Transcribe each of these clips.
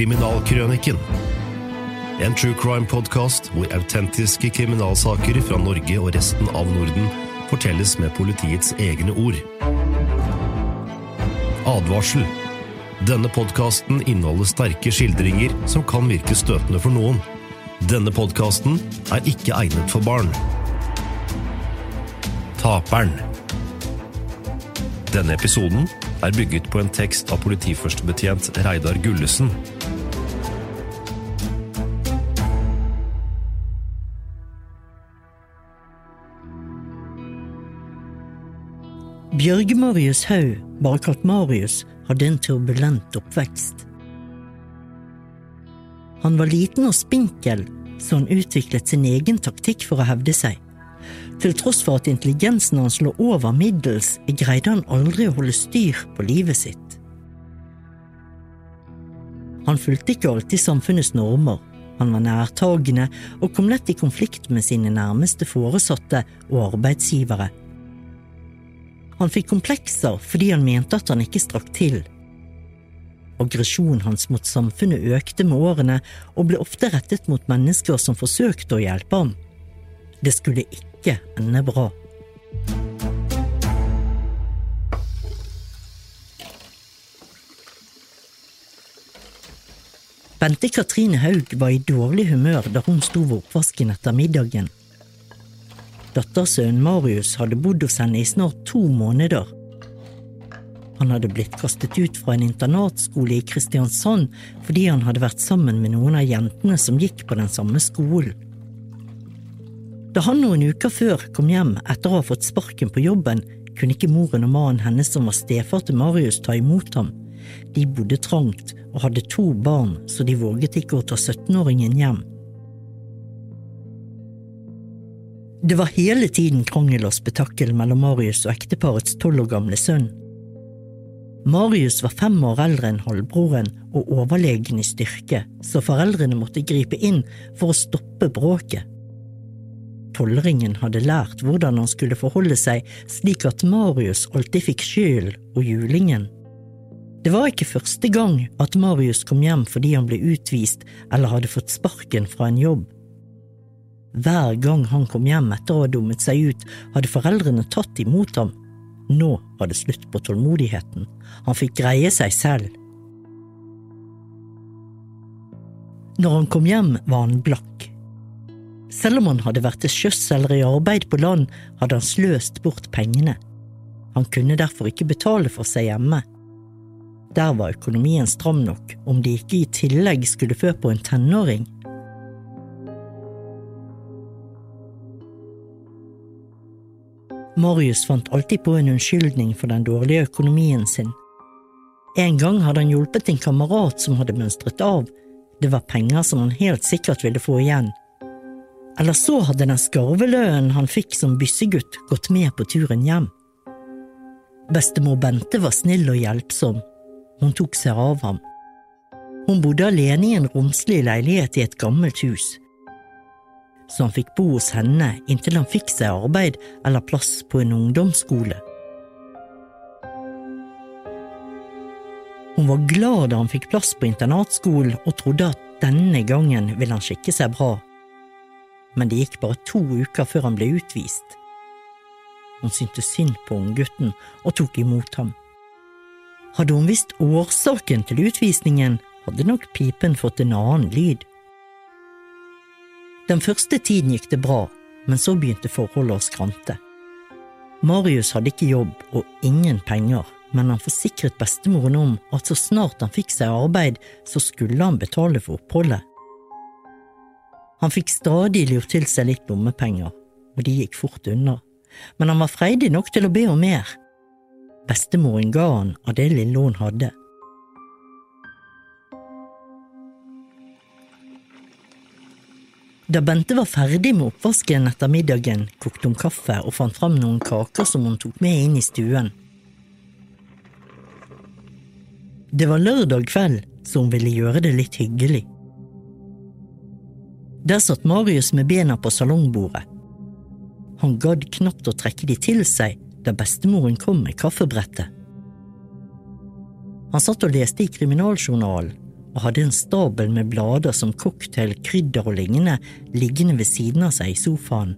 Kriminalkrøniken. En true crime-podkast hvor autentiske kriminalsaker fra Norge og resten av Norden fortelles med politiets egne ord. Advarsel. Denne podkasten inneholder sterke skildringer som kan virke støtende for noen. Denne podkasten er ikke egnet for barn. Taperen. Denne episoden er bygget på en tekst av politiførstebetjent Reidar Gullesen. Bjørge Marius Haug, bare kalt Marius, hadde en turbulent oppvekst. Han var liten og spinkel, så han utviklet sin egen taktikk for å hevde seg. Til tross for at intelligensen hans lå over middels, greide han aldri å holde styr på livet sitt. Han fulgte ikke alltid samfunnets normer, han var nærtagende og kom lett i konflikt med sine nærmeste foresatte og arbeidsgivere. Han fikk komplekser fordi han mente at han ikke strakk til. Aggresjonen hans mot samfunnet økte med årene og ble ofte rettet mot mennesker som forsøkte å hjelpe ham. Det skulle ikke ende bra. Bente Katrine Haug var i dårlig humør da hun sto ved oppvasken etter middagen. Dattersønnen Marius hadde bodd hos henne i snart to måneder. Han hadde blitt kastet ut fra en internatskole i Kristiansand fordi han hadde vært sammen med noen av jentene som gikk på den samme skolen. Da han noen uker før kom hjem etter å ha fått sparken på jobben, kunne ikke moren og mannen hennes som var stefar til Marius ta imot ham. De bodde trangt og hadde to barn, så de våget ikke å ta 17-åringen hjem. Det var hele tiden krangel og spetakkel mellom Marius og ekteparets tolv år gamle sønn. Marius var fem år eldre enn halvbroren og overlegen i styrke, så foreldrene måtte gripe inn for å stoppe bråket. Tolvringen hadde lært hvordan han skulle forholde seg slik at Marius alltid fikk skylden og julingen. Det var ikke første gang at Marius kom hjem fordi han ble utvist eller hadde fått sparken fra en jobb. Hver gang han kom hjem etter å ha dummet seg ut, hadde foreldrene tatt imot ham. Nå var det slutt på tålmodigheten. Han fikk greie seg selv. Når han kom hjem, var han blakk. Selv om han hadde vært til sjøs eller i arbeid på land, hadde han sløst bort pengene. Han kunne derfor ikke betale for seg hjemme. Der var økonomien stram nok om de ikke i tillegg skulle fø på en tenåring. Marius fant alltid på en unnskyldning for den dårlige økonomien sin. En gang hadde han hjulpet en kamerat som hadde mønstret av. Det var penger som han helt sikkert ville få igjen. Eller så hadde den skarvelønnen han fikk som byssegutt, gått med på turen hjem. Bestemor Bente var snill og hjelpsom. Hun tok seg av ham. Hun bodde alene i en romslig leilighet i et gammelt hus, så han fikk bo hos henne inntil han fikk seg arbeid eller plass på en ungdomsskole. Hun var glad da han fikk plass på internatskolen og trodde at denne gangen ville han skikke seg bra, men det gikk bare to uker før han ble utvist. Hun syntes synd på unggutten og tok imot ham. Hadde hun visst årsaken til utvisningen, hadde nok pipen fått en annen lyd. Den første tiden gikk det bra, men så begynte forholdet å skrante. Marius hadde ikke jobb og ingen penger, men han forsikret bestemoren om at så snart han fikk seg arbeid, så skulle han betale for oppholdet. Han fikk stadig lurt til seg litt lommepenger, og de gikk fort unna, men han var freidig nok til å be om mer. Bestemoren ga han av det lille hun hadde. Da Bente var ferdig med oppvasken etter middagen, kokte hun kaffe og fant fram noen kaker som hun tok med inn i stuen. Det var lørdag kveld, så hun ville gjøre det litt hyggelig. Der satt Marius med bena på salongbordet. Han gadd knapt å trekke de til seg da bestemoren kom med kaffebrettet. Han satt og leste i kriminaljournalen og hadde en stabel med blader som cocktail, krydder og lignende liggende ved siden av seg i sofaen.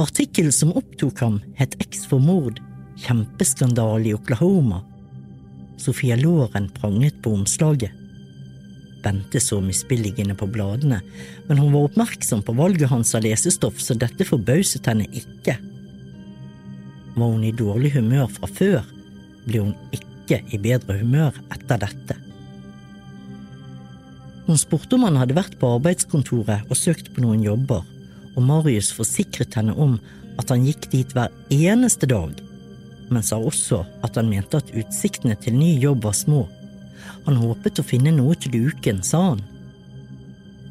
Artikkelen som opptok ham, het X for mord, kjempeskandale i Oklahoma. Sofia Loren pranget på omslaget. Bente så misbilligende på bladene, men hun var oppmerksom på valget hans av lesestoff, så dette forbauset henne ikke. Var hun i dårlig humør fra før, ble hun ikke ikke i bedre humør etter dette. Hun spurte om han hadde vært på arbeidskontoret og søkt på noen jobber, og Marius forsikret henne om at han gikk dit hver eneste dag, men sa også at han mente at utsiktene til ny jobb var små. Han håpet å finne noe til uken, sa han.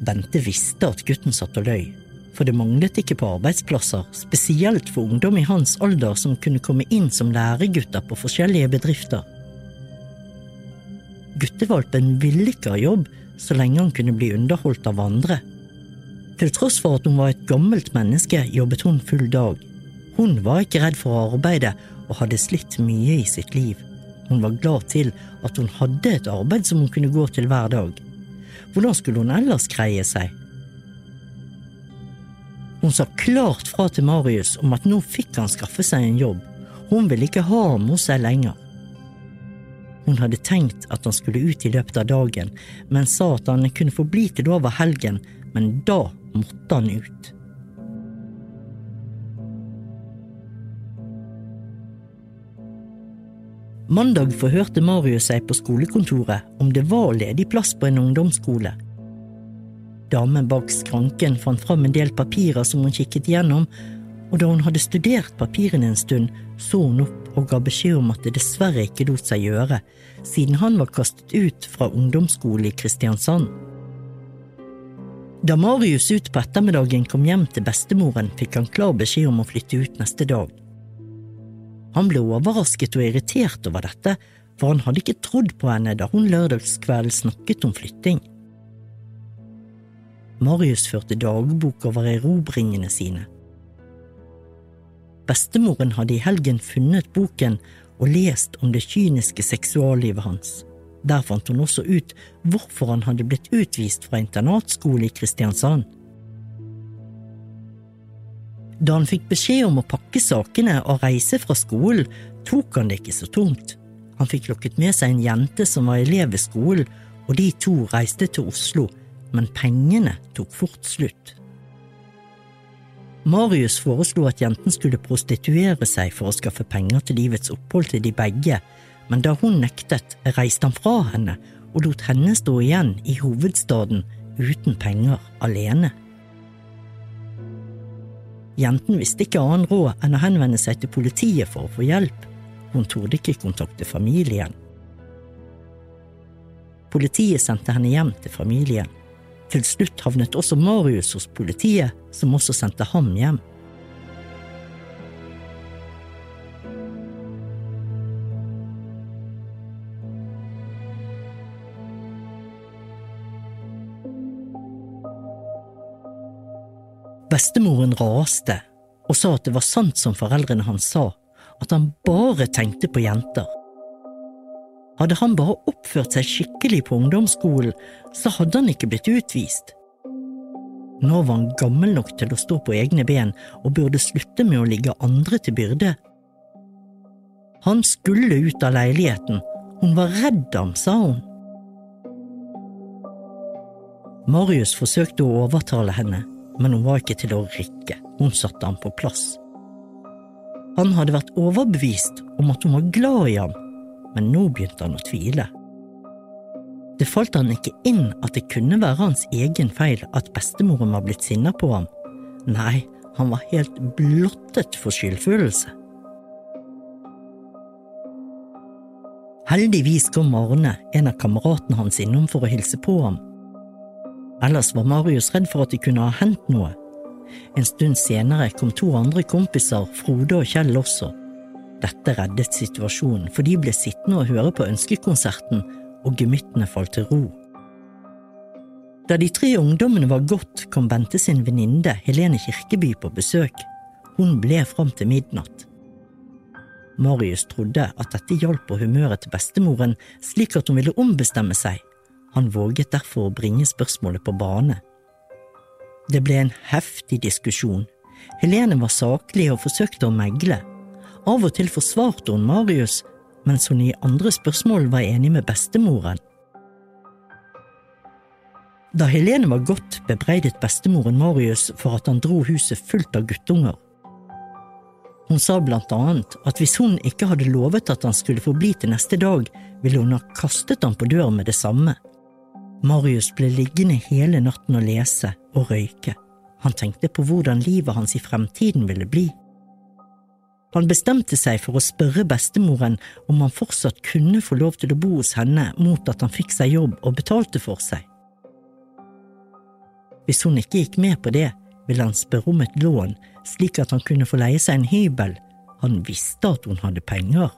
Bente visste at gutten satt og løy, for det manglet ikke på arbeidsplasser, spesielt for ungdom i hans alder som kunne komme inn som læregutter på forskjellige bedrifter. Guttevalpen ville ikke ha jobb så lenge han kunne bli underholdt av andre. Til tross for at hun var et gammelt menneske, jobbet hun full dag. Hun var ikke redd for å arbeide og hadde slitt mye i sitt liv. Hun var glad til at hun hadde et arbeid som hun kunne gå til hver dag. Hvordan skulle hun ellers greie seg? Hun sa klart fra til Marius om at nå fikk han skaffe seg en jobb. Hun ville ikke ha ham hos seg lenger. Hun hadde tenkt at han skulle ut i løpet av dagen, men sa at han kunne få bli til over helgen, men da måtte han ut. Mandag forhørte Marius seg på skolekontoret om det var ledig plass på en ungdomsskole. Damen bak skranken fant fram en del papirer som hun kikket gjennom, og da hun hadde studert papirene en stund, så hun opp og ga beskjed om at det dessverre ikke lot seg gjøre, siden han var kastet ut fra ungdomsskole i Kristiansand. Da Marius ut på ettermiddagen kom hjem til bestemoren, fikk han klar beskjed om å flytte ut neste dag. Han ble overrasket og irritert over dette, for han hadde ikke trodd på henne da hun lørdagskvelden snakket om flytting. Marius førte dagbok over erobringene sine. Bestemoren hadde i helgen funnet boken og lest om det kyniske seksuallivet hans. Der fant hun også ut hvorfor han hadde blitt utvist fra internatskole i Kristiansand. Da han fikk beskjed om å pakke sakene og reise fra skolen, tok han det ikke så tungt. Han fikk lokket med seg en jente som var elev ved skolen, og de to reiste til Oslo, men pengene tok fort slutt. Marius foreslo at jenten skulle prostituere seg for å skaffe penger til livets opphold til de begge, men da hun nektet, reiste han fra henne og lot henne stå igjen i hovedstaden uten penger alene. Jenten visste ikke annen råd enn å henvende seg til politiet for å få hjelp. Hun torde ikke kontakte familien. Politiet sendte henne hjem til familien. Til slutt havnet også Marius hos politiet, som også sendte ham hjem. Bestemoren raste og sa at det var sant som foreldrene hans sa, at han bare tenkte på jenter. Hadde han bare oppført seg skikkelig på ungdomsskolen, så hadde han ikke blitt utvist. Nå var han gammel nok til å stå på egne ben og burde slutte med å ligge andre til byrde. Han skulle ut av leiligheten, hun var redd ham, sa hun. Marius forsøkte å overtale henne, men hun var ikke til å rikke, hun satte ham på plass. Han hadde vært overbevist om at hun var glad i ham, men nå begynte han å tvile. Det falt han ikke inn at det kunne være hans egen feil at bestemoren var blitt sinna på ham. Nei, han var helt blottet for skyldfølelse. Heldigvis kom Arne, en av kameratene hans, innom for å hilse på ham. Ellers var Marius redd for at det kunne ha hendt noe. En stund senere kom to andre kompiser, Frode og Kjell også. Dette reddet situasjonen, for de ble sittende og høre på ønskekonserten, og gemyttene falt til ro. Da de tre ungdommene var gått, kom Bente sin venninne Helene Kirkeby på besøk. Hun ble fram til midnatt. Marius trodde at dette hjalp på humøret til bestemoren, slik at hun ville ombestemme seg. Han våget derfor å bringe spørsmålet på bane. Det ble en heftig diskusjon. Helene var saklig og forsøkte å megle. Av og til forsvarte hun Marius, mens hun i andre spørsmål var enig med bestemoren. Da Helene var gått, bebreidet bestemoren Marius for at han dro huset fullt av guttunger. Hun sa blant annet at hvis hun ikke hadde lovet at han skulle forbli til neste dag, ville hun ha kastet ham på døren med det samme. Marius ble liggende hele natten og lese og røyke. Han tenkte på hvordan livet hans i fremtiden ville bli. Han bestemte seg for å spørre bestemoren om han fortsatt kunne få lov til å bo hos henne mot at han fikk seg jobb og betalte for seg. Hvis hun ikke gikk med på det, ville han spørre om et lån slik at han kunne få leie seg en hybel. Han visste at hun hadde penger.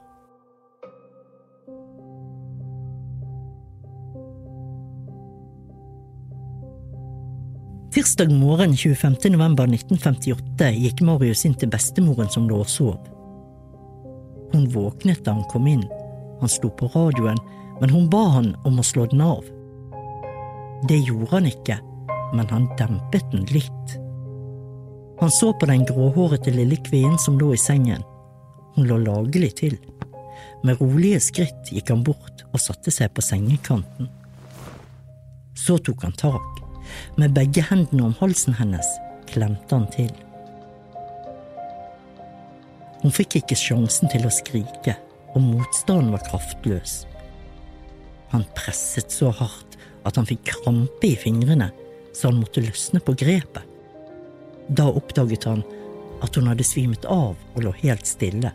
Tirsdag morgen 25. november 1958 gikk Marius inn til bestemoren som lå og sov. Hun våknet da han kom inn. Han sto på radioen, men hun ba han om å slå den av. Det gjorde han ikke, men han dempet den litt. Han så på den gråhårete lille kvinnen som lå i sengen. Hun lå lagelig til. Med rolige skritt gikk han bort og satte seg på sengekanten. Så tok han tak. Med begge hendene om halsen hennes klemte han til. Hun fikk ikke sjansen til å skrike, og motstanden var kraftløs. Han presset så hardt at han fikk krampe i fingrene, så han måtte løsne på grepet. Da oppdaget han at hun hadde svimet av og lå helt stille.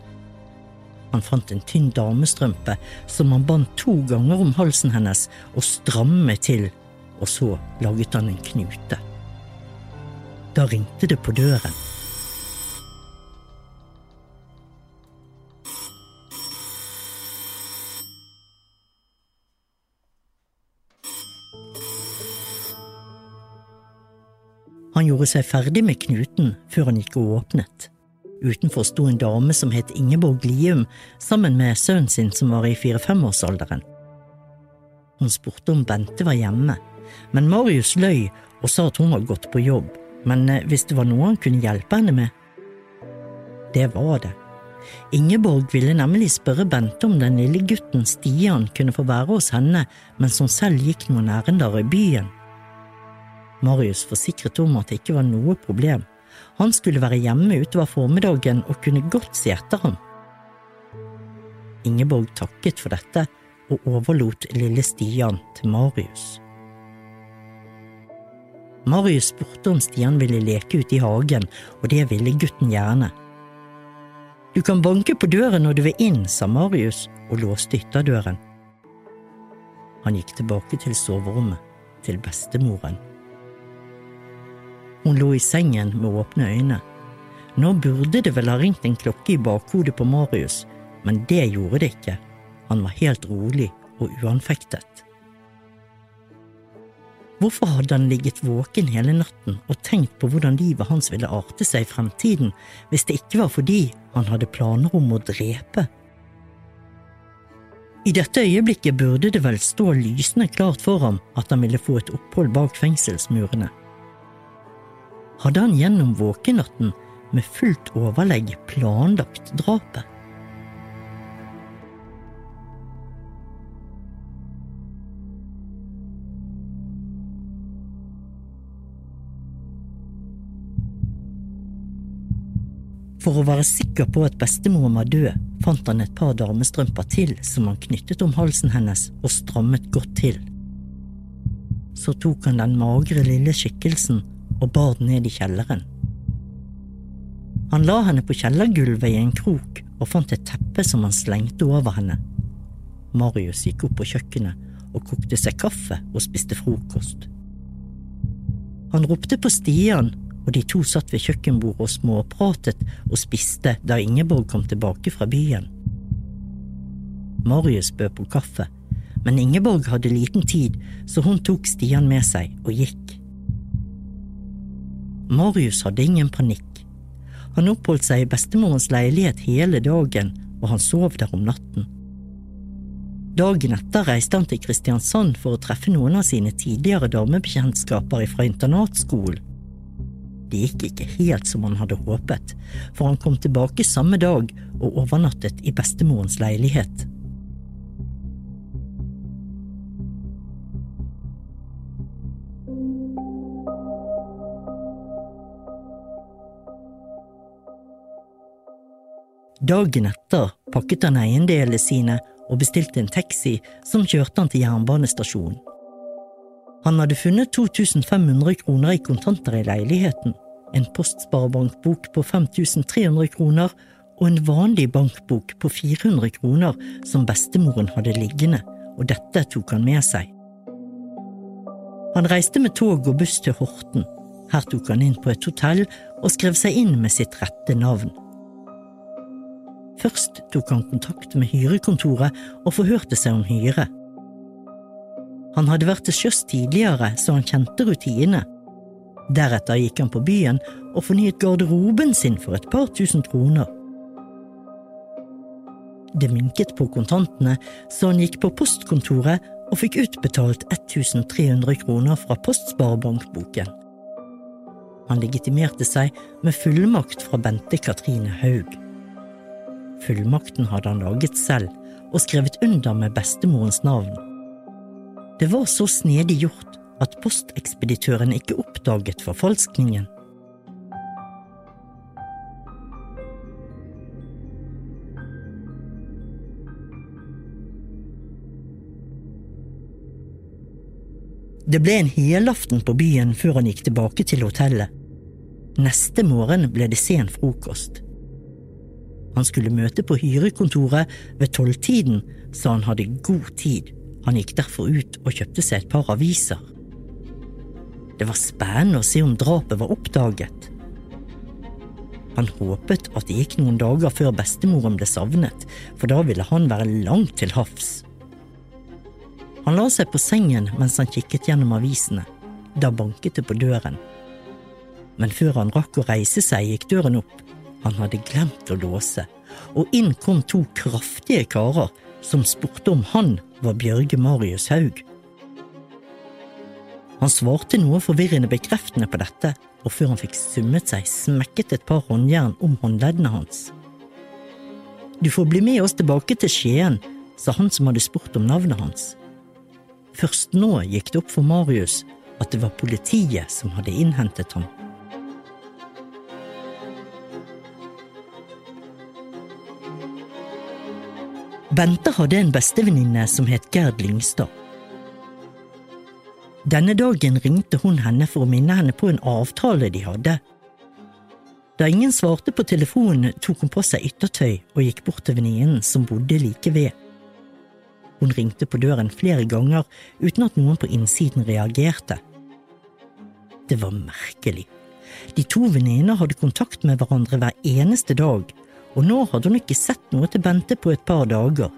Han fant en tynn damestrømpe som han bandt to ganger om halsen hennes og strammet til og så laget han en knute. Da ringte det på døren. Han gjorde seg ferdig med knuten før han gikk og åpnet. Utenfor sto en dame som het Ingeborg Lium, sammen med sønnen sin som var i fire-femårsalderen. Hun spurte om Bente var hjemme, men Marius løy og sa at hun var gått på jobb, men eh, hvis det var noe han kunne hjelpe henne med? Det var det. Ingeborg ville nemlig spørre Bente om den lille gutten Stian kunne få være hos henne mens hun selv gikk noen ærender i byen. Marius forsikret om at det ikke var noe problem. Han skulle være hjemme utover formiddagen og kunne godt se etter ham. Ingeborg takket for dette og overlot lille Stian til Marius. Marius spurte om Stian ville leke ute i hagen, og det ville gutten gjerne. Du kan banke på døren når du vil inn, sa Marius og låste ytterdøren. Han gikk tilbake til soverommet, til bestemoren. Hun lå i sengen med åpne øyne. Nå burde det vel ha ringt en klokke i bakhodet på Marius, men det gjorde det ikke. Han var helt rolig og uanfektet. Hvorfor hadde han ligget våken hele natten og tenkt på hvordan livet hans ville arte seg i fremtiden hvis det ikke var fordi han hadde planer om å drepe? I dette øyeblikket burde det vel stå lysende klart for ham at han ville få et opphold bak fengselsmurene. Hadde han gjennom våkenatten med fullt overlegg planlagt drapet? For å være sikker på at bestemoren var død, fant han et par damestrømper til som han knyttet om halsen hennes og strammet godt til. Så tok han den magre lille skikkelsen og bar den ned i kjelleren. Han la henne på kjellergulvet i en krok og fant et teppe som han slengte over henne. Marius gikk opp på kjøkkenet og kokte seg kaffe og spiste frokost. Han ropte på Stian og de to satt ved kjøkkenbordet og småpratet og spiste da Ingeborg kom tilbake fra byen. Marius bød på kaffe, men Ingeborg hadde liten tid, så hun tok Stian med seg og gikk. Marius hadde ingen panikk. Han oppholdt seg i bestemorens leilighet hele dagen, og han sov der om natten. Dagen etter reiste han til Kristiansand for å treffe noen av sine tidligere damebekjentskaper fra internatskolen. Det gikk ikke helt som han hadde håpet, for han kom tilbake samme dag og overnattet i bestemorens leilighet. Dagen etter pakket han eiendelene sine og bestilte en taxi som kjørte han til jernbanestasjonen. Han hadde funnet 2500 kroner i kontanter i leiligheten, en postsparebankbok på 5300 kroner og en vanlig bankbok på 400 kroner som bestemoren hadde liggende, og dette tok han med seg. Han reiste med tog og buss til Horten. Her tok han inn på et hotell og skrev seg inn med sitt rette navn. Først tok han kontakt med hyrekontoret og forhørte seg om hyre. Han hadde vært til sjøs tidligere, så han kjente rutinene. Deretter gikk han på byen og fornyet garderoben sin for et par tusen kroner. Det minket på kontantene, så han gikk på postkontoret og fikk utbetalt 1300 kroner fra Postsparebankboken. Han legitimerte seg med fullmakt fra Bente Katrine Haug. Fullmakten hadde han laget selv og skrevet under med bestemorens navn. Det var så snedig gjort at postekspeditøren ikke oppdaget forfalskningen. Det ble en helaften på byen før han gikk tilbake til hotellet. Neste morgen ble det sen frokost. Han skulle møte på hyrekontoret ved tolvtiden, så han hadde god tid han gikk derfor ut og kjøpte seg et par aviser. Det var spennende å se om drapet var oppdaget. Han håpet at det gikk noen dager før bestemoren ble savnet, for da ville han være langt til havs. Han la seg på sengen mens han kikket gjennom avisene. Da banket det på døren. Men før han rakk å reise seg, gikk døren opp. Han hadde glemt å låse, og inn kom to kraftige karer som spurte om han var Bjørge Marius Haug. Han svarte noe forvirrende bekreftende på dette, og før han fikk summet seg, smekket et par håndjern om håndleddene hans. Du får bli med oss tilbake til Skien, sa han som hadde spurt om navnet hans. Først nå gikk det opp for Marius at det var politiet som hadde innhentet ham. Bente hadde en bestevenninne som het Gerd Lyngstad. Denne dagen ringte hun henne for å minne henne på en avtale de hadde. Da ingen svarte på telefonen, tok hun på seg yttertøy og gikk bort til venninnen som bodde like ved. Hun ringte på døren flere ganger uten at noen på innsiden reagerte. Det var merkelig. De to venninnene hadde kontakt med hverandre hver eneste dag, og nå hadde hun ikke sett noe til Bente på et par dager.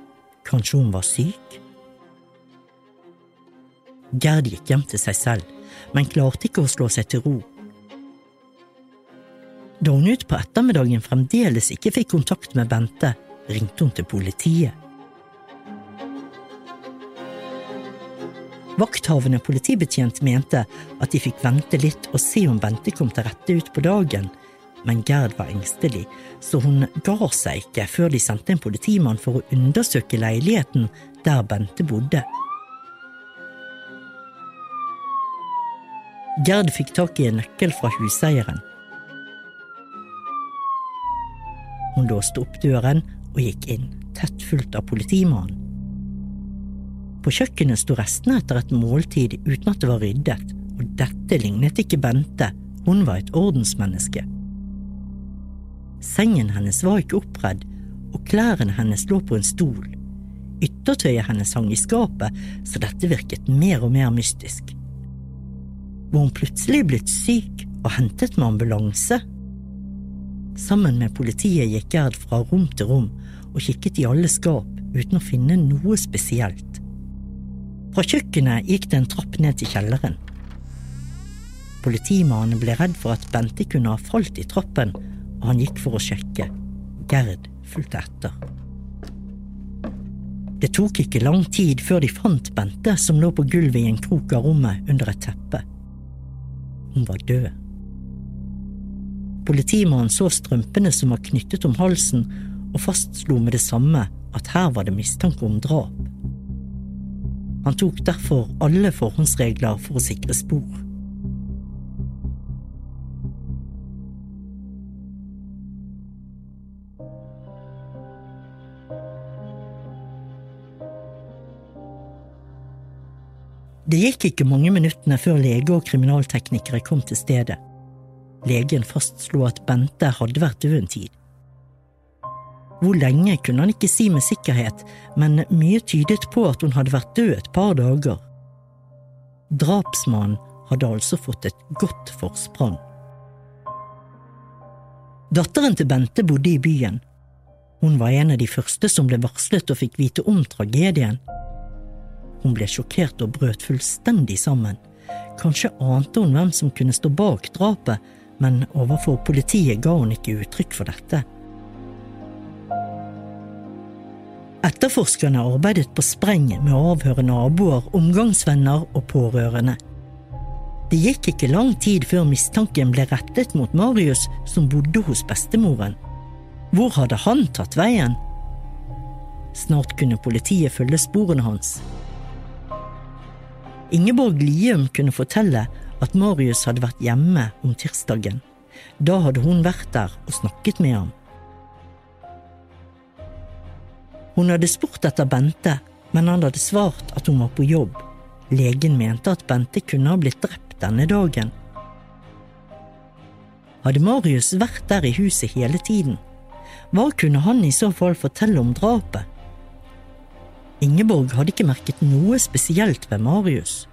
Kanskje hun var syk? Gerd gikk hjem til seg selv. men klarte ikke å slå seg til ro. Da hun utpå ettermiddagen fremdeles ikke fikk kontakt med Bente, ringte hun til politiet. Vakthavende politibetjent mente at de fikk vente litt og se om Bente kom til rette utpå dagen, men Gerd var engstelig, så hun ga seg ikke før de sendte en politimann for å undersøke leiligheten der Bente bodde. Gerd fikk tak i en nøkkel fra huseieren. Hun låste opp døren og gikk inn, tett fulgt av politimannen. På kjøkkenet sto restene etter et måltid uten at det var ryddet, og dette lignet ikke Bente, hun var et ordensmenneske. Sengen hennes var ikke oppredd, og klærne hennes lå på en stol. Yttertøyet hennes hang i skapet, så dette virket mer og mer mystisk. Var hun plutselig blitt syk og hentet med ambulanse? Sammen med politiet gikk Gerd fra rom til rom og kikket i alle skap uten å finne noe spesielt. Fra kjøkkenet gikk det en trapp ned til kjelleren. Politimannen ble redd for at Bente kunne ha falt i trappen, han gikk for å sjekke. Gerd fulgte etter. Det tok ikke lang tid før de fant Bente som lå på gulvet i en krok av rommet under et teppe. Hun var død. Politimannen så strømpene som var knyttet om halsen, og fastslo med det samme at her var det mistanke om drap. Han tok derfor alle forhåndsregler for å sikre spor. Det gikk ikke mange minuttene før lege og kriminalteknikere kom til stedet. Legen fastslo at Bente hadde vært død en tid. Hvor lenge kunne han ikke si med sikkerhet, men mye tydet på at hun hadde vært død et par dager. Drapsmannen hadde altså fått et godt forsprang. Datteren til Bente bodde i byen. Hun var en av de første som ble varslet og fikk vite om tragedien. Hun ble sjokkert og brøt fullstendig sammen. Kanskje ante hun hvem som kunne stå bak drapet, men overfor politiet ga hun ikke uttrykk for dette. Etterforskerne arbeidet på spreng med å avhøre naboer, omgangsvenner og pårørende. Det gikk ikke lang tid før mistanken ble rettet mot Marius, som bodde hos bestemoren. Hvor hadde han tatt veien? Snart kunne politiet følge sporene hans. Ingeborg Lium kunne fortelle at Marius hadde vært hjemme om tirsdagen. Da hadde hun vært der og snakket med ham. Hun hadde spurt etter Bente, men han hadde svart at hun var på jobb. Legen mente at Bente kunne ha blitt drept denne dagen. Hadde Marius vært der i huset hele tiden? Hva kunne han i så fall fortelle om drapet? Ingeborg hadde ikke merket noe spesielt ved Marius.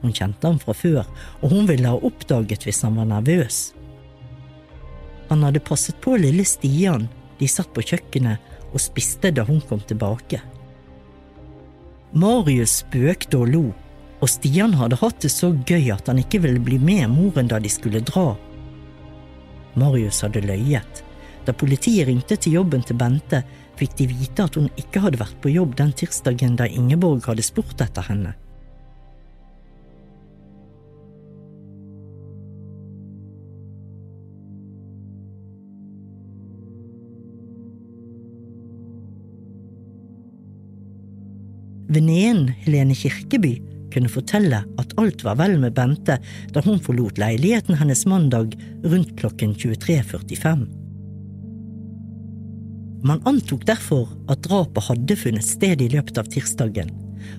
Hun kjente ham fra før, og hun ville ha oppdaget hvis han var nervøs. Han hadde passet på lille Stian, de satt på kjøkkenet og spiste da hun kom tilbake. Marius spøkte og lo, og Stian hadde hatt det så gøy at han ikke ville bli med moren da de skulle dra. Marius hadde løyet. Da politiet ringte til jobben til Bente, fikk de vite at hun ikke hadde vært på jobb den tirsdagen da Ingeborg hadde spurt etter henne. Venninnen Helene Kirkeby kunne fortelle at alt var vel med Bente da hun forlot leiligheten hennes mandag rundt klokken 23.45. Man antok derfor at drapet hadde funnet sted i løpet av tirsdagen.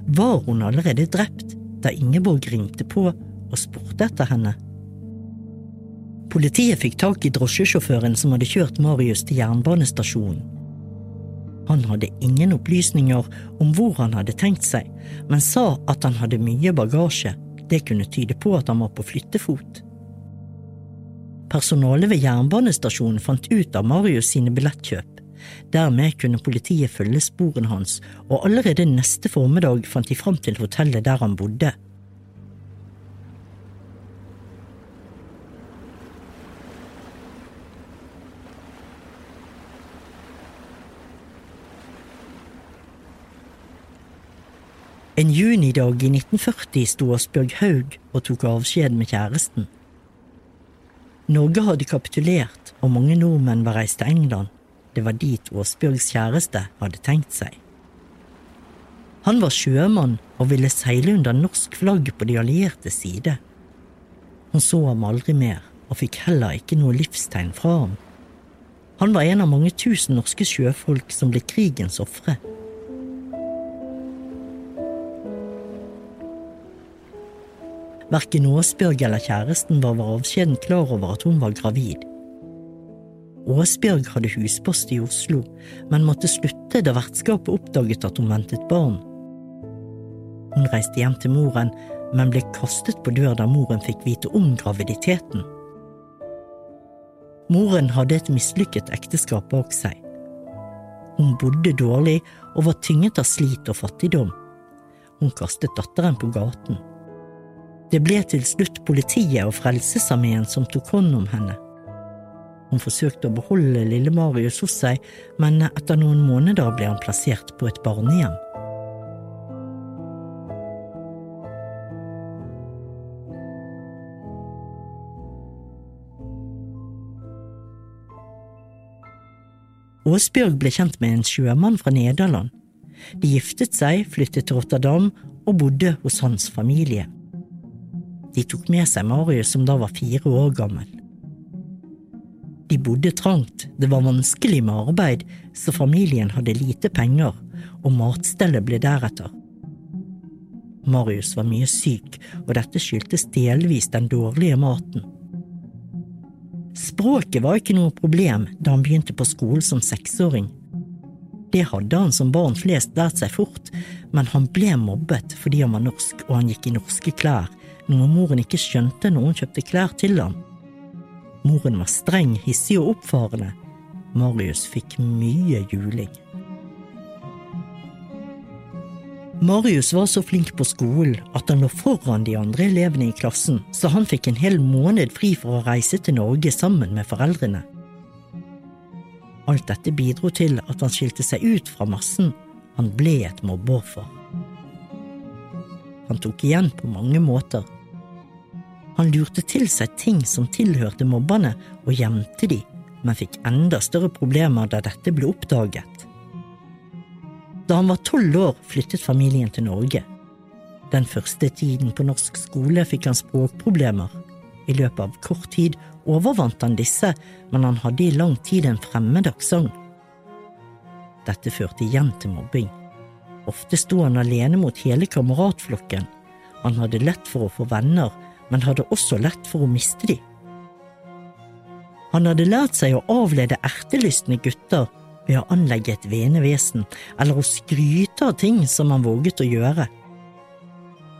Var hun allerede drept da Ingeborg ringte på og spurte etter henne? Politiet fikk tak i drosjesjåføren som hadde kjørt Marius til jernbanestasjonen. Han hadde ingen opplysninger om hvor han hadde tenkt seg, men sa at han hadde mye bagasje. Det kunne tyde på at han var på flyttefot. Personalet ved jernbanestasjonen fant ut av Marius sine billettkjøp. Dermed kunne politiet følge sporene hans, og allerede neste formiddag fant de fram til hotellet der han bodde. En junidag i 1940 sto Asbjørg Haug og tok avskjed med kjæresten. Norge hadde kapitulert, og mange nordmenn var reist til England. Det var dit Åsbjørgs kjæreste hadde tenkt seg. Han var sjømann og ville seile under norsk flagg på de allierte side. Hun så ham aldri mer, og fikk heller ikke noe livstegn fra ham. Han var en av mange tusen norske sjøfolk som ble krigens ofre. Verken Åsbjørg eller kjæresten var ved avskjeden klar over at hun var gravid. Åsbjørg hadde huspost i Oslo, men måtte slutte da vertskapet oppdaget at hun ventet barn. Hun reiste hjem til moren, men ble kastet på dør da moren fikk vite om graviditeten. Moren hadde et mislykket ekteskap bak seg. Hun bodde dårlig og var tynget av slit og fattigdom. Hun kastet datteren på gaten. Det ble til slutt politiet og Frelsesarmeen som tok hånd om henne. Hun forsøkte å beholde lille Marius hos seg, men etter noen måneder ble han plassert på et barnehjem. Åsbjørg ble kjent med en sjømann fra Nederland. De giftet seg, flyttet til Rotterdam og bodde hos hans familie. De tok med seg Marius som da var fire år gammel. De bodde trangt, det var vanskelig med arbeid, så familien hadde lite penger, og matstellet ble deretter. Marius var mye syk, og dette skyldtes delvis den dårlige maten. Språket var ikke noe problem da han begynte på skolen som seksåring. Det hadde han som barn flest lært seg fort, men han ble mobbet fordi han var norsk og han gikk i norske klær, noe moren ikke skjønte når hun kjøpte klær til ham. Moren var streng, hissig og oppfarende. Marius fikk mye juling. Marius var så flink på skolen at han lå foran de andre elevene i klassen, så han fikk en hel måned fri for å reise til Norge sammen med foreldrene. Alt dette bidro til at han skilte seg ut fra massen. Han ble et mobbeoffer. Han tok igjen på mange måter. Han lurte til seg ting som tilhørte mobberne, og gjemte de, men fikk enda større problemer da dette ble oppdaget. Da han var tolv år, flyttet familien til Norge. Den første tiden på norsk skole fikk han språkproblemer. I løpet av kort tid overvant han disse, men han hadde i lang tid en fremmed aksent. Dette førte igjen til mobbing. Ofte sto han alene mot hele kameratflokken. Han hadde lett for å få venner, men hadde også lett for å miste de. Han hadde lært seg å avlede ertelystne gutter ved å anlegge et venevesen, eller å skryte av ting som han våget å gjøre.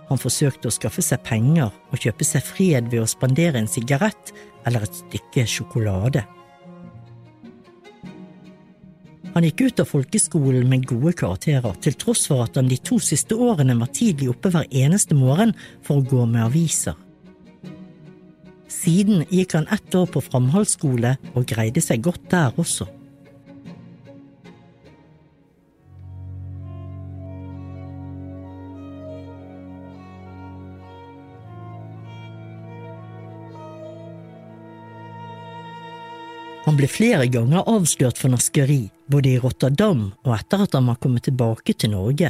Han forsøkte å skaffe seg penger og kjøpe seg fred ved å spandere en sigarett eller et stykke sjokolade. Han gikk ut av folkeskolen med gode karakterer, til tross for at han de to siste årene var tidlig oppe hver eneste morgen for å gå med aviser. Siden gikk han ett år på framholdsskole og greide seg godt der også. Han ble flere ganger avslørt for naskeri, både i Rotterdam og etter at han var kommet tilbake til Norge.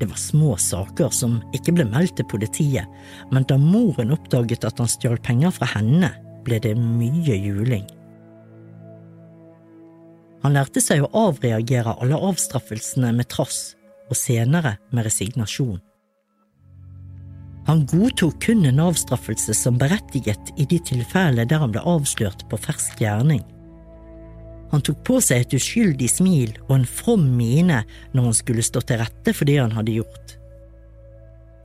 Det var små saker som ikke ble meldt til politiet, men da moren oppdaget at han stjal penger fra henne, ble det mye juling. Han lærte seg å avreagere alle avstraffelsene med trass, og senere med resignasjon. Han godtok kun en avstraffelse som berettiget i de tilfellene der han ble avslørt på fersk gjerning. Han tok på seg et uskyldig smil og en from mine når han skulle stå til rette for det han hadde gjort.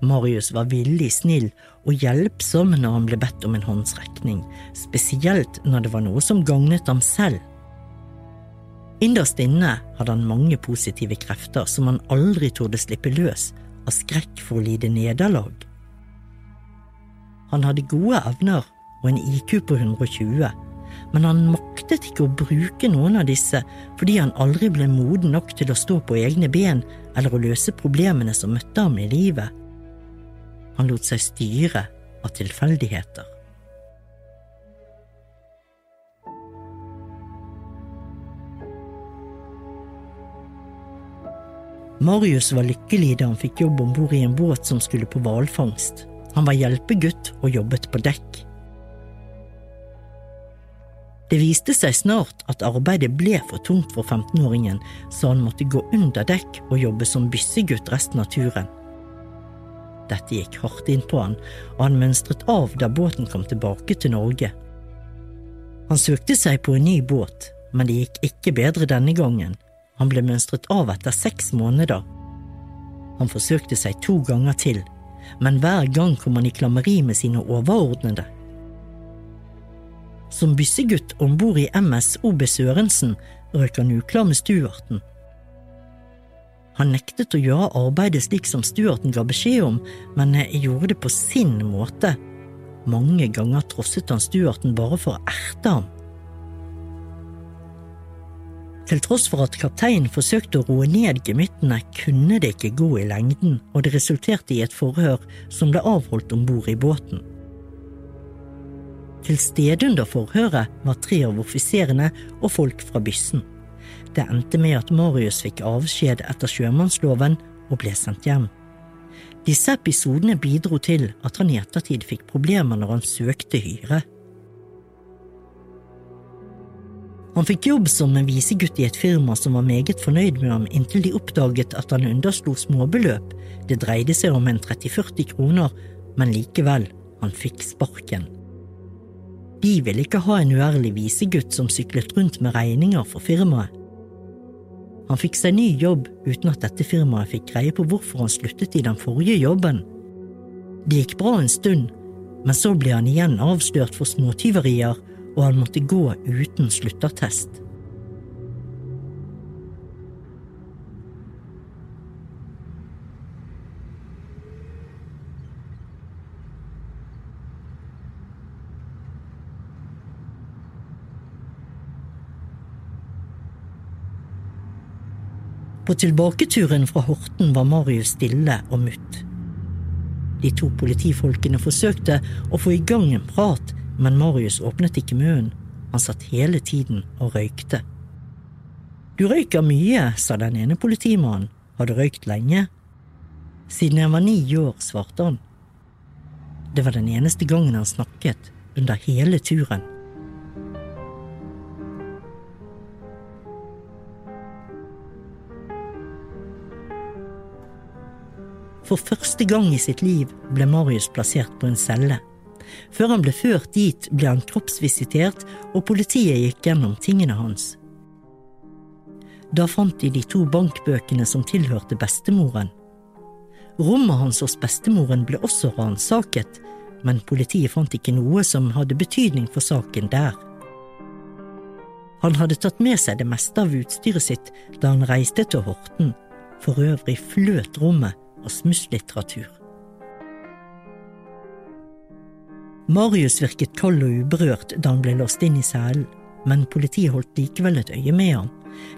Marius var villig snill og hjelpsom når han ble bedt om en håndsrekning, spesielt når det var noe som gagnet ham selv. Innerst inne hadde han mange positive krefter som han aldri torde slippe løs av skrekk for å lide nederlag. Han hadde gode evner og en IQ på 120, men han maktet ikke å bruke noen av disse fordi han aldri ble moden nok til å stå på egne ben eller å løse problemene som møtte ham i livet. Han lot seg styre av tilfeldigheter. Marius var lykkelig da han fikk jobb om bord i en båt som skulle på hvalfangst. Han var hjelpegutt og jobbet på dekk. Det viste seg snart at arbeidet ble for tungt for 15-åringen, så han måtte gå under dekk og jobbe som byssegutt resten av turen. Dette gikk hardt inn på han, og han mønstret av da båten kom tilbake til Norge. Han søkte seg på en ny båt, men det gikk ikke bedre denne gangen. Han ble mønstret av etter seks måneder. Han forsøkte seg to ganger til, men hver gang kom han i klammeri med sine overordnede. Som byssegutt om bord i MS OB Sørensen røk han uklar med stuarten. Han nektet å gjøre arbeidet slik som stuarten ga beskjed om, men gjorde det på sin måte. Mange ganger trosset han stuarten bare for å erte ham. Til tross for at kapteinen forsøkte å roe ned gemyttene, kunne det ikke gå i lengden, og det resulterte i et forhør som ble avholdt om bord i båten. Til stede under forhøret var tre av offiserene og folk fra byssen. Det endte med at Marius fikk avskjed etter sjømannsloven og ble sendt hjem. Disse episodene bidro til at han i ettertid fikk problemer når han søkte hyre. Han fikk jobb som en visegutt i et firma som var meget fornøyd med ham inntil de oppdaget at han underslo småbeløp, det dreide seg om en 30–40 kroner, men likevel, han fikk sparken. De ville ikke ha en uærlig visegutt som syklet rundt med regninger for firmaet. Han fikk seg ny jobb uten at dette firmaet fikk greie på hvorfor han sluttet i den forrige jobben. Det gikk bra en stund, men så ble han igjen avslørt for småtyverier, og han måtte gå uten sluttattest. På tilbaketuren fra Horten var Marius stille og mutt. De to politifolkene forsøkte å få i gang en prat, men Marius åpnet ikke munnen. Han satt hele tiden og røykte. Du røyker mye, sa den ene politimannen. Har du røykt lenge? Siden jeg var ni år, svarte han. Det var den eneste gangen han snakket under hele turen. For første gang i sitt liv ble Marius plassert på en celle. Før han ble ført dit, ble han kroppsvisitert, og politiet gikk gjennom tingene hans. Da fant de de to bankbøkene som tilhørte bestemoren. Rommet hans hos bestemoren ble også ransaket, men politiet fant ikke noe som hadde betydning for saken der. Han hadde tatt med seg det meste av utstyret sitt da han reiste til Horten, for øvrig fløt rommet og smusslitteratur. Marius virket kald og uberørt da han ble låst inn i cellen, men politiet holdt likevel et øye med ham.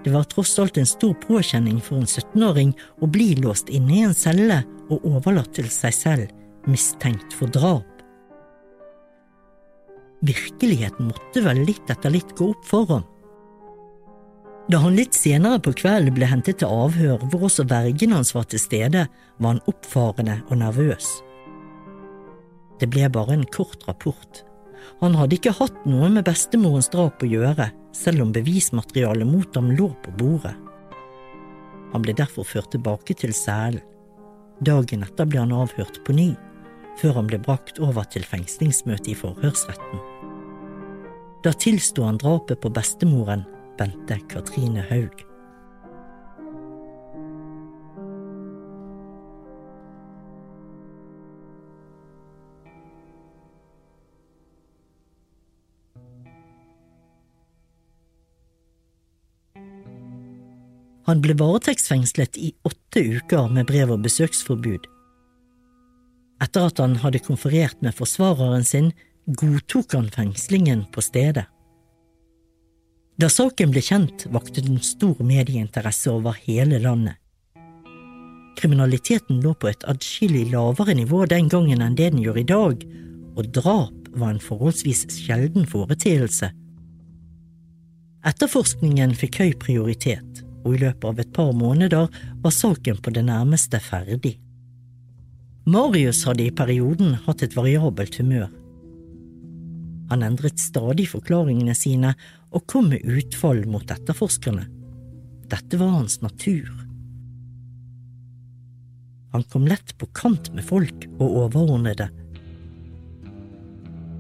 Det var tross alt en stor påkjenning for en 17-åring å bli låst inne i en celle og overlatt til seg selv, mistenkt for drap. Virkeligheten måtte vel litt etter litt gå opp for ham. Da han litt senere på kvelden ble hentet til avhør hvor også vergen hans var til stede, var han oppfarende og nervøs. Det ble bare en kort rapport. Han hadde ikke hatt noe med bestemorens drap å gjøre, selv om bevismaterialet mot ham lå på bordet. Han ble derfor ført tilbake til cellen. Dagen etter ble han avhørt på ny, før han ble brakt over til fengslingsmøte i forhørsretten. Da tilsto han drapet på bestemoren Bente Katrine Haug. Han ble varetektsfengslet i åtte uker med brev- og besøksforbud. Etter at han hadde konferert med forsvareren sin, godtok han fengslingen på stedet. Da saken ble kjent, vakte den stor medieinteresse over hele landet. Kriminaliteten lå på et adskillig lavere nivå den gangen enn det den gjør i dag, og drap var en forholdsvis sjelden foreteelse. Etterforskningen fikk høy prioritet, og i løpet av et par måneder var saken på det nærmeste ferdig. Marius hadde i perioden hatt et variabelt humør. Han endret stadig forklaringene sine og kom med utfall mot etterforskerne. Dette var hans natur. Han kom lett på kant med folk og overordnede.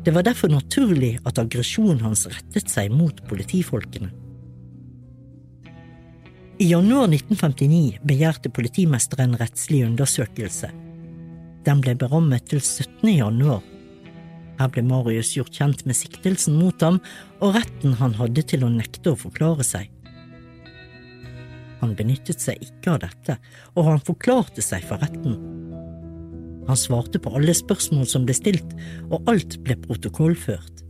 Det var derfor naturlig at aggresjonen hans rettet seg mot politifolkene. I januar 1959 begjærte politimesteren rettslig undersøkelse. Den ble berammet til 17. januar. Her ble Marius gjort kjent med siktelsen mot ham og retten han hadde til å nekte å forklare seg. Han benyttet seg ikke av dette, og han forklarte seg for retten. Han svarte på alle spørsmål som ble stilt, og alt ble protokollført.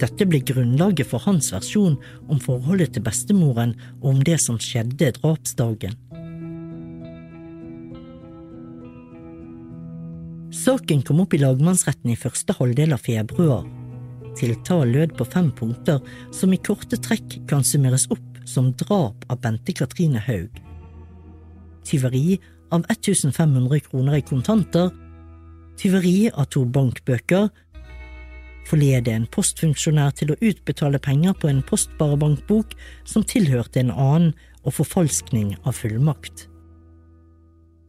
Dette ble grunnlaget for hans versjon om forholdet til bestemoren og om det som skjedde drapsdagen. Saken kom opp i lagmannsretten i første halvdel av februar. Tiltalen lød på fem punkter som i korte trekk kan summeres opp som drap av Bente Katrine Haug. Tyveri av 1500 kroner i kontanter, tyveri av to bankbøker, forlede en postfunksjonær til å utbetale penger på en postbarebankbok som tilhørte en annen, og forfalskning av fullmakt.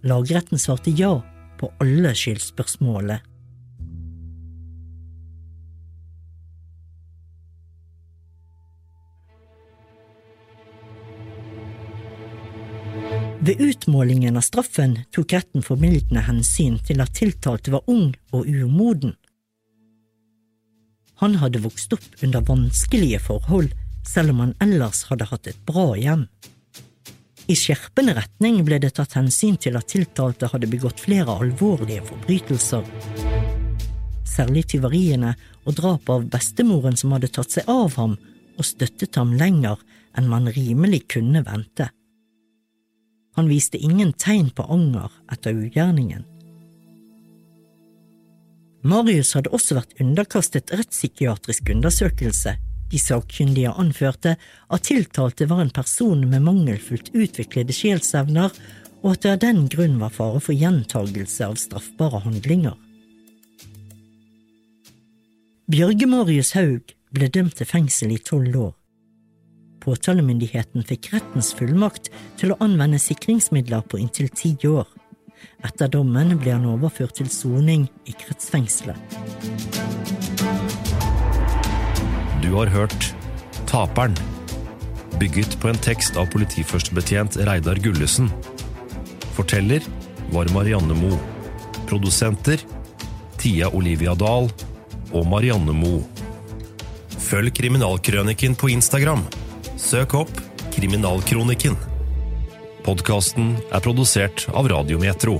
Lagretten svarte ja på alle skyldspørsmålet. Ved utmålingen av straffen tok retten formildende hensyn til at tiltalte var ung og umoden. Han hadde vokst opp under vanskelige forhold, selv om han ellers hadde hatt et bra hjem. I skjerpende retning ble det tatt hensyn til at tiltalte hadde begått flere alvorlige forbrytelser. Særlig tyveriene og drapet av bestemoren som hadde tatt seg av ham og støttet ham lenger enn man rimelig kunne vente. Han viste ingen tegn på anger etter ugjerningen. Marius hadde også vært underkastet rettspsykiatrisk undersøkelse. De sakkyndige anførte at tiltalte var en person med mangelfullt utviklede sjelsevner, og at det av den grunn var fare for gjentagelse av straffbare handlinger. Bjørge Marius Haug ble dømt til fengsel i tolv år. Påtalemyndigheten fikk rettens fullmakt til å anvende sikringsmidler på inntil ti år. Etter dommen ble han overført til soning i kretsfengselet. Du har hørt Taperen, bygget på en tekst av politiførstebetjent Reidar Gullesen. Forteller var Marianne Moe. Produsenter Tia Olivia Dahl og Marianne Moe. Følg Kriminalkrøniken på Instagram. Søk opp Kriminalkronikken. Podkasten er produsert av Radiometro.